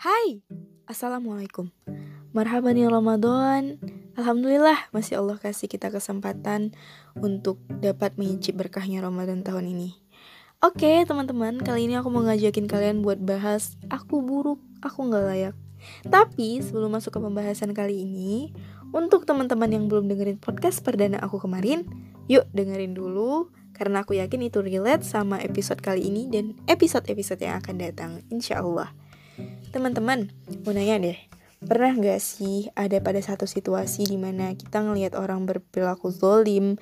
Hai, Assalamualaikum. Marhaban ya Ramadan. Alhamdulillah masih Allah kasih kita kesempatan untuk dapat mencicip berkahnya Ramadan tahun ini. Oke teman-teman, kali ini aku mau ngajakin kalian buat bahas Aku buruk, aku gak layak. Tapi sebelum masuk ke pembahasan kali ini Untuk teman-teman yang belum dengerin podcast perdana aku kemarin Yuk dengerin dulu Karena aku yakin itu relate sama episode kali ini dan episode-episode yang akan datang Insya Allah Teman-teman, mau nanya deh, pernah gak sih ada pada satu situasi di mana kita ngelihat orang berperilaku zolim,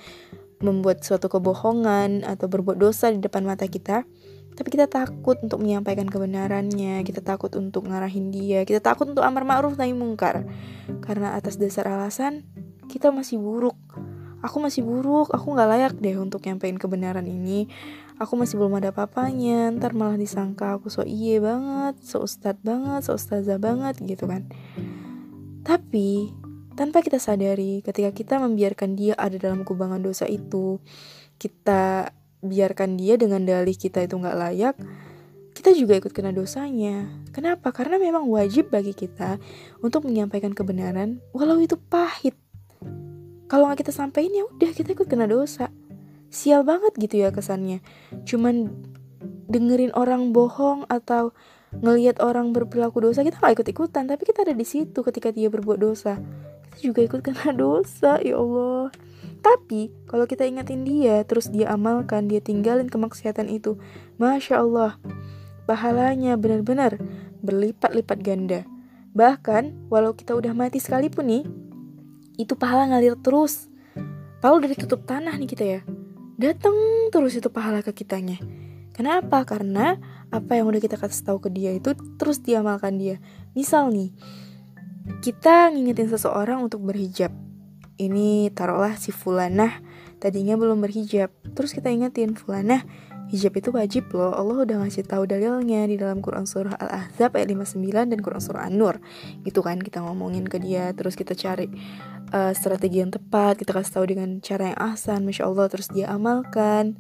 membuat suatu kebohongan, atau berbuat dosa di depan mata kita, tapi kita takut untuk menyampaikan kebenarannya, kita takut untuk ngarahin dia, kita takut untuk amar ma'ruf nahi mungkar. Karena atas dasar alasan, kita masih buruk. Aku masih buruk, aku gak layak deh untuk nyampein kebenaran ini aku masih belum ada papanya ntar malah disangka aku so iye banget so ustad banget so ustazah banget gitu kan tapi tanpa kita sadari ketika kita membiarkan dia ada dalam kubangan dosa itu kita biarkan dia dengan dalih kita itu nggak layak kita juga ikut kena dosanya. Kenapa? Karena memang wajib bagi kita untuk menyampaikan kebenaran walau itu pahit. Kalau nggak kita sampaikan ya udah kita ikut kena dosa sial banget gitu ya kesannya. Cuman dengerin orang bohong atau ngelihat orang berperilaku dosa kita gak ikut ikutan tapi kita ada di situ ketika dia berbuat dosa. Kita juga ikut kena dosa ya Allah. Tapi kalau kita ingatin dia terus dia amalkan dia tinggalin kemaksiatan itu masya Allah pahalanya benar-benar berlipat-lipat ganda. Bahkan walau kita udah mati sekalipun nih itu pahala ngalir terus. Kalau udah ditutup tanah nih kita ya datang terus itu pahala ke kitanya. Kenapa? Karena apa yang udah kita kasih tahu ke dia itu terus diamalkan dia. Misal nih, kita ngingetin seseorang untuk berhijab. Ini taruhlah si Fulanah tadinya belum berhijab. Terus kita ingetin Fulanah, hijab itu wajib loh. Allah udah ngasih tahu dalilnya di dalam Quran surah Al-Ahzab ayat 59 dan Quran surah An-Nur. Gitu kan kita ngomongin ke dia, terus kita cari uh, strategi yang tepat kita kasih tahu dengan cara yang ahsan masya allah terus dia amalkan.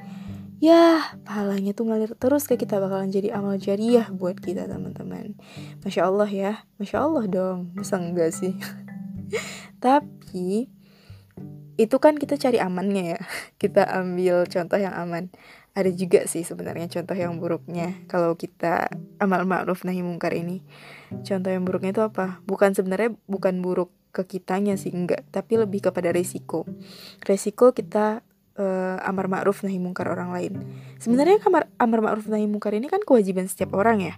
Ya pahalanya tuh ngalir terus ke kita bakalan jadi amal jariah buat kita teman-teman. Masya allah ya masya allah dong. Masa enggak sih? Tapi itu kan kita cari amannya ya. Kita ambil contoh yang aman. Ada juga sih sebenarnya contoh yang buruknya kalau kita amal ma'ruf nahi mungkar ini. Contoh yang buruknya itu apa? Bukan sebenarnya bukan buruk ke kitanya sih enggak. Tapi lebih kepada resiko. Resiko kita uh, amar ma'ruf nahi mungkar orang lain. Sebenarnya amar amar ma'ruf nahi mungkar ini kan kewajiban setiap orang ya.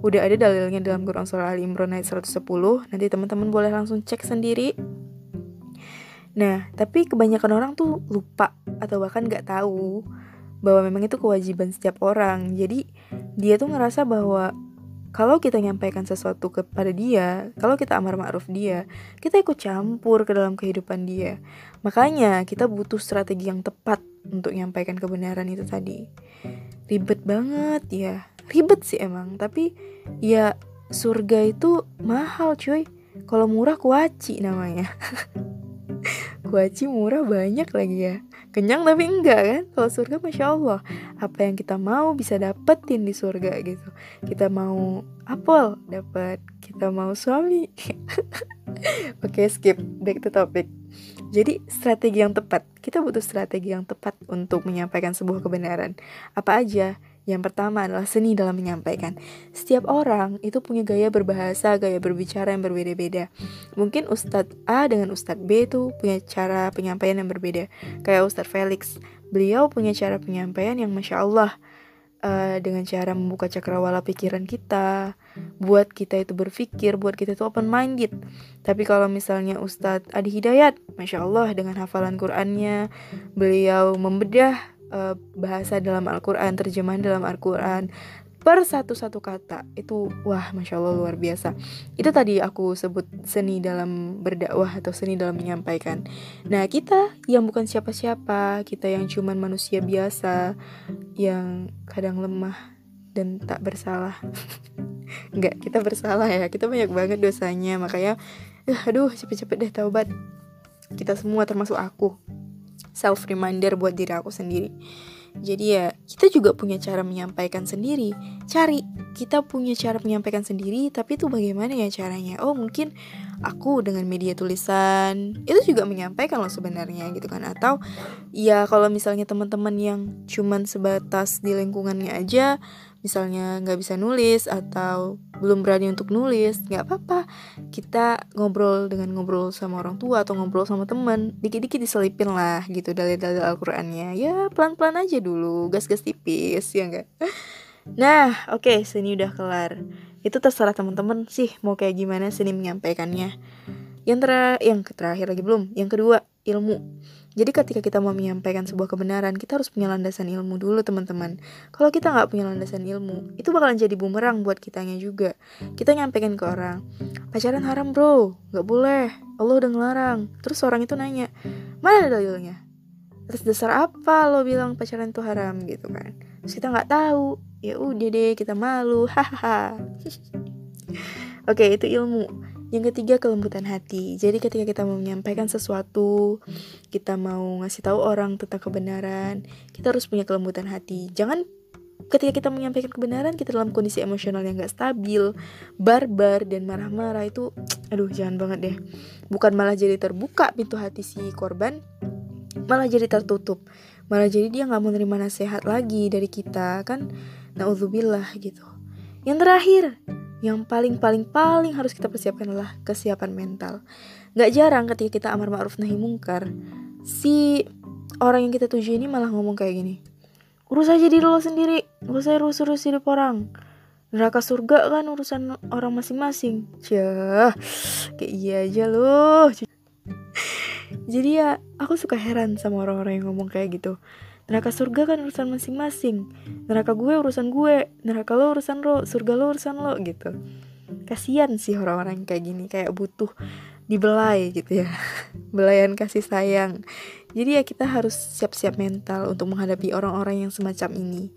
Udah ada dalilnya dalam Quran surah Al Imran ayat 110 nanti teman-teman boleh langsung cek sendiri. Nah tapi kebanyakan orang tuh lupa atau bahkan nggak tahu bahwa memang itu kewajiban setiap orang. Jadi dia tuh ngerasa bahwa kalau kita nyampaikan sesuatu kepada dia, kalau kita amar ma'ruf dia, kita ikut campur ke dalam kehidupan dia. Makanya kita butuh strategi yang tepat untuk nyampaikan kebenaran itu tadi. Ribet banget ya. Ribet sih emang, tapi ya surga itu mahal cuy. Kalau murah kuaci namanya. kuaci murah banyak lagi ya kenyang tapi enggak kan? Kalau surga masya Allah. Apa yang kita mau bisa dapetin di surga gitu. Kita mau apel dapat. Kita mau suami. Oke okay, skip. Back to topic. Jadi strategi yang tepat. Kita butuh strategi yang tepat untuk menyampaikan sebuah kebenaran. Apa aja yang pertama adalah seni dalam menyampaikan. Setiap orang itu punya gaya berbahasa, gaya berbicara yang berbeda-beda. Mungkin Ustadz A dengan Ustadz B itu punya cara penyampaian yang berbeda. Kayak Ustadz Felix, beliau punya cara penyampaian yang masya Allah uh, dengan cara membuka cakrawala pikiran kita, buat kita itu berpikir, buat kita itu open minded. Tapi kalau misalnya Ustadz Adi Hidayat, masya Allah dengan hafalan Qurannya, beliau membedah uh, bahasa dalam Al-Quran, terjemahan dalam Al-Quran per satu-satu kata itu wah masya Allah luar biasa. Itu tadi aku sebut seni dalam berdakwah atau seni dalam menyampaikan. Nah kita yang bukan siapa-siapa kita yang cuman manusia biasa yang kadang lemah dan tak bersalah. Enggak, kita bersalah ya kita banyak banget dosanya makanya uh, aduh cepet-cepet deh taubat. Kita semua termasuk aku self reminder buat diri aku sendiri Jadi ya kita juga punya cara menyampaikan sendiri. Cari kita punya cara menyampaikan sendiri, tapi itu bagaimana ya caranya? Oh mungkin aku dengan media tulisan. Itu juga menyampaikan loh sebenarnya gitu kan. Atau ya kalau misalnya teman-teman yang cuman sebatas di lingkungannya aja misalnya nggak bisa nulis atau belum berani untuk nulis nggak apa-apa. Kita ngobrol dengan ngobrol sama orang tua atau ngobrol sama teman dikit-dikit diselipin lah gitu dalil-dalil Al-Qur'annya. Ya pelan-pelan aja dulu gas-gas tipis ya enggak nah oke okay, sini udah kelar itu terserah teman-teman sih mau kayak gimana sini menyampaikannya yang ter yang terakhir lagi belum yang kedua ilmu jadi ketika kita mau menyampaikan sebuah kebenaran, kita harus punya landasan ilmu dulu teman-teman. Kalau kita nggak punya landasan ilmu, itu bakalan jadi bumerang buat kitanya juga. Kita nyampaikan ke orang, pacaran haram bro, nggak boleh, Allah udah ngelarang. Terus orang itu nanya, mana dalilnya? Terus dasar apa lo bilang pacaran itu haram gitu kan? Kita nggak tahu, ya udah deh kita malu, hahaha. Oke itu ilmu. Yang ketiga kelembutan hati. Jadi ketika kita mau menyampaikan sesuatu, kita mau ngasih tahu orang tentang kebenaran, kita harus punya kelembutan hati. Jangan ketika kita menyampaikan kebenaran kita dalam kondisi emosional yang gak stabil, barbar dan marah-marah itu, aduh jangan banget deh. Bukan malah jadi terbuka pintu hati si korban, malah jadi tertutup. Malah jadi dia nggak mau nerima nasihat lagi dari kita kan. Nauzubillah gitu. Yang terakhir, yang paling paling paling harus kita persiapkan adalah kesiapan mental. Gak jarang ketika kita amar ma'ruf nahi mungkar, si orang yang kita tuju ini malah ngomong kayak gini. Urus aja diri lo sendiri, gak usah urus-urus hidup orang. Neraka surga kan urusan orang masing-masing. Cah, kayak iya aja loh. Jadi ya, aku suka heran sama orang-orang yang ngomong kayak gitu. Neraka surga kan urusan masing-masing. Neraka gue urusan gue, neraka lo urusan lo, surga lo urusan lo gitu. Kasian sih orang-orang kayak gini, kayak butuh dibelai gitu ya. Belayan kasih sayang. Jadi ya kita harus siap-siap mental untuk menghadapi orang-orang yang semacam ini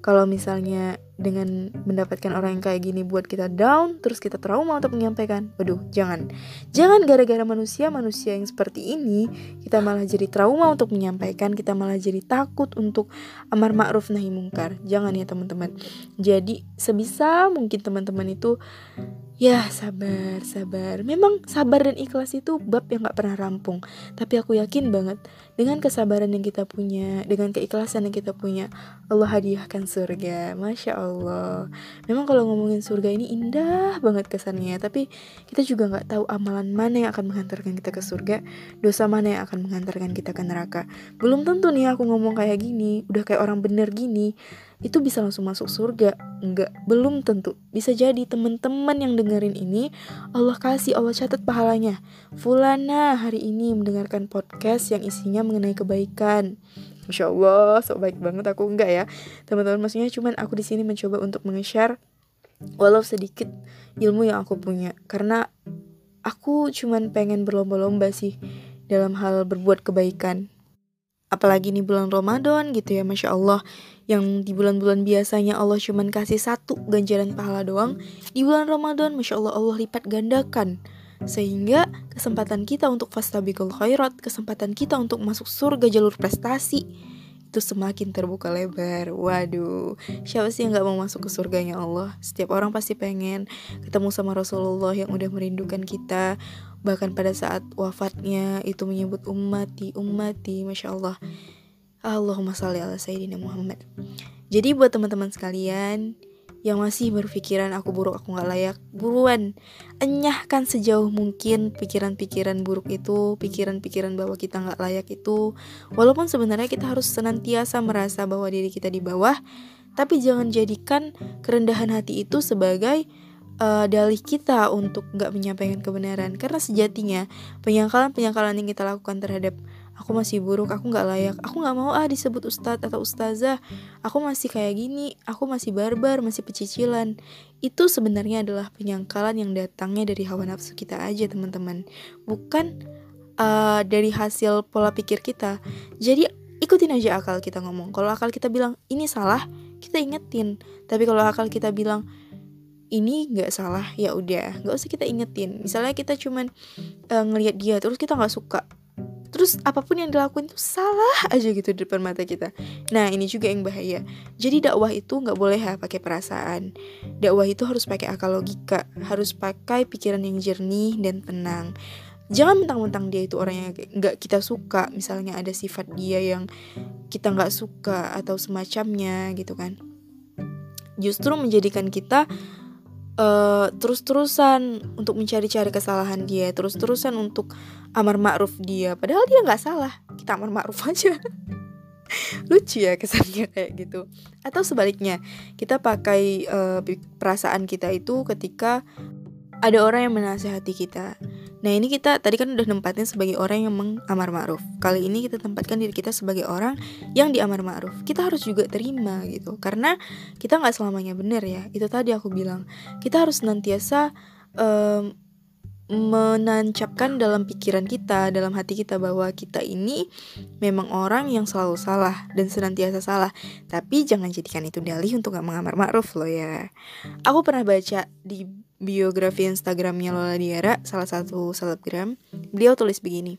kalau misalnya dengan mendapatkan orang yang kayak gini buat kita down terus kita trauma untuk menyampaikan waduh jangan. Jangan gara-gara manusia manusia yang seperti ini kita malah jadi trauma untuk menyampaikan kita malah jadi takut untuk amar ma'ruf nahi mungkar. Jangan ya teman-teman. Jadi sebisa mungkin teman-teman itu Ya sabar, sabar. Memang sabar dan ikhlas itu bab yang gak pernah rampung. Tapi aku yakin banget Dengan kesabaran yang kita punya Dengan keikhlasan yang kita punya Allah hadiahkan surga. Masya Allah Memang kalau ngomongin surga ini indah banget kesannya Tapi kita juga gak tahu amalan mana yang akan menghantarkan kita ke surga Dosa mana yang akan menghantarkan kita ke neraka. Belum tentu nih aku ngomong kayak gini Udah kayak orang bener gini itu bisa langsung masuk surga. Enggak belum tentu. Bisa jadi teman-teman yang dengerin ini Allah kasih Allah catat pahalanya. Fulana hari ini mendengarkan podcast yang isinya mengenai kebaikan Masya Allah, so baik banget. Aku enggak ya. Teman-teman maksudnya cuman aku di sini mencoba untuk menge-share Walau sedikit ilmu yang aku punya. Karena aku cuman pengen berlomba-lomba sih Dalam hal berbuat kebaikan. Apalagi ini bulan Ramadan gitu ya Masya Allah. Yang di bulan-bulan biasanya Allah cuman kasih satu ganjaran pahala doang, di bulan Ramadan Masya Allah Allah lipat gandakan. Sehingga kesempatan kita untuk fastabikul khairat, kesempatan kita untuk masuk surga jalur prestasi, itu semakin terbuka lebar. Waduh, siapa sih yang gak mau masuk ke surganya Allah? Setiap orang pasti pengen ketemu sama Rasulullah yang udah merindukan kita. Bahkan pada saat wafatnya itu menyebut ummati, ummati, Masya Allah. Allahumma salli ala Sayyidina Muhammad. Jadi buat teman-teman sekalian yang masih berpikiran aku buruk, aku gak layak, buruan enyahkan sejauh mungkin pikiran-pikiran buruk itu, pikiran-pikiran bahwa kita gak layak itu. Walaupun sebenarnya kita harus senantiasa merasa bahwa diri kita di bawah, tapi jangan jadikan kerendahan hati itu sebagai uh, dalih kita untuk gak menyampaikan kebenaran karena sejatinya penyangkalan-penyangkalan yang kita lakukan terhadap aku masih buruk, aku nggak layak, aku nggak mau ah disebut ustadz atau ustazah, aku masih kayak gini, aku masih barbar, masih pecicilan. Itu sebenarnya adalah penyangkalan yang datangnya dari hawa nafsu kita aja teman-teman, bukan uh, dari hasil pola pikir kita. Jadi ikutin aja akal kita ngomong. Kalau akal kita bilang ini salah, kita ingetin. Tapi kalau akal kita bilang ini nggak salah ya udah nggak usah kita ingetin misalnya kita cuman uh, ngelihat dia terus kita nggak suka terus apa pun yang dilakuin itu salah aja gitu di depan mata kita. Nah ini juga yang bahaya. Jadi dakwah itu nggak boleh ya pakai perasaan. Dakwah itu harus pakai akal logika harus pakai pikiran yang jernih dan tenang. Jangan mentang-mentang dia itu orang yang nggak kita suka. Misalnya ada sifat dia yang kita nggak suka atau semacamnya gitu kan. Justru menjadikan kita uh, terus-terusan untuk mencari-cari kesalahan dia terus-terusan untuk amar ma'ruf dia. Padahal dia nggak salah. Kita amar ma'ruf aja. Lucu ya kesannya kayak gitu. Atau sebaliknya kita pakai uh, perasaan kita itu ketika ada orang yang menasehati kita. Nah ini kita tadi kan udah nempatin sebagai orang yang mengamar ma'ruf. Kali ini kita tempatkan diri kita sebagai orang yang diamar ma'ruf. Kita harus juga terima gitu. Karena kita nggak selamanya benar ya. Itu tadi aku bilang. Kita harus nantiasa um, menancapkan dalam pikiran kita, dalam hati kita bahwa kita ini memang orang yang selalu salah dan senantiasa salah. Tapi jangan jadikan itu dalih untuk gak mengamar ma'ruf loh ya. Aku pernah baca di biografi Instagramnya Lola Diara, salah satu selebgram, beliau tulis begini,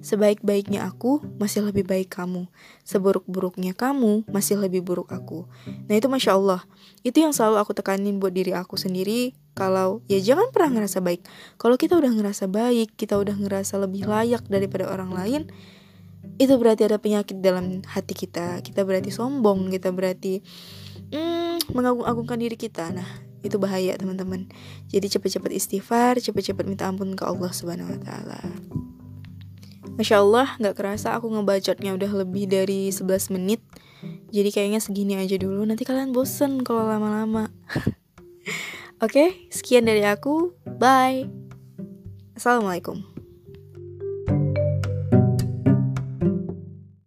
Sebaik-baiknya aku, masih lebih baik kamu. Seburuk-buruknya kamu, masih lebih buruk aku. Nah itu Masya Allah, itu yang selalu aku tekanin buat diri aku sendiri, kalau ya jangan pernah ngerasa baik. Kalau kita udah ngerasa baik, kita udah ngerasa lebih layak daripada orang lain, itu berarti ada penyakit dalam hati kita. Kita berarti sombong, kita berarti hmm, mengagung-agungkan diri kita. Nah, itu bahaya teman-teman. Jadi cepet-cepet istighfar cepet-cepet minta ampun ke Allah subhanahu wa taala. Masya Allah nggak kerasa aku ngebacotnya udah lebih dari 11 menit. Jadi kayaknya segini aja dulu. Nanti kalian bosen kalau lama-lama. Oke, okay, sekian dari aku. Bye. Assalamualaikum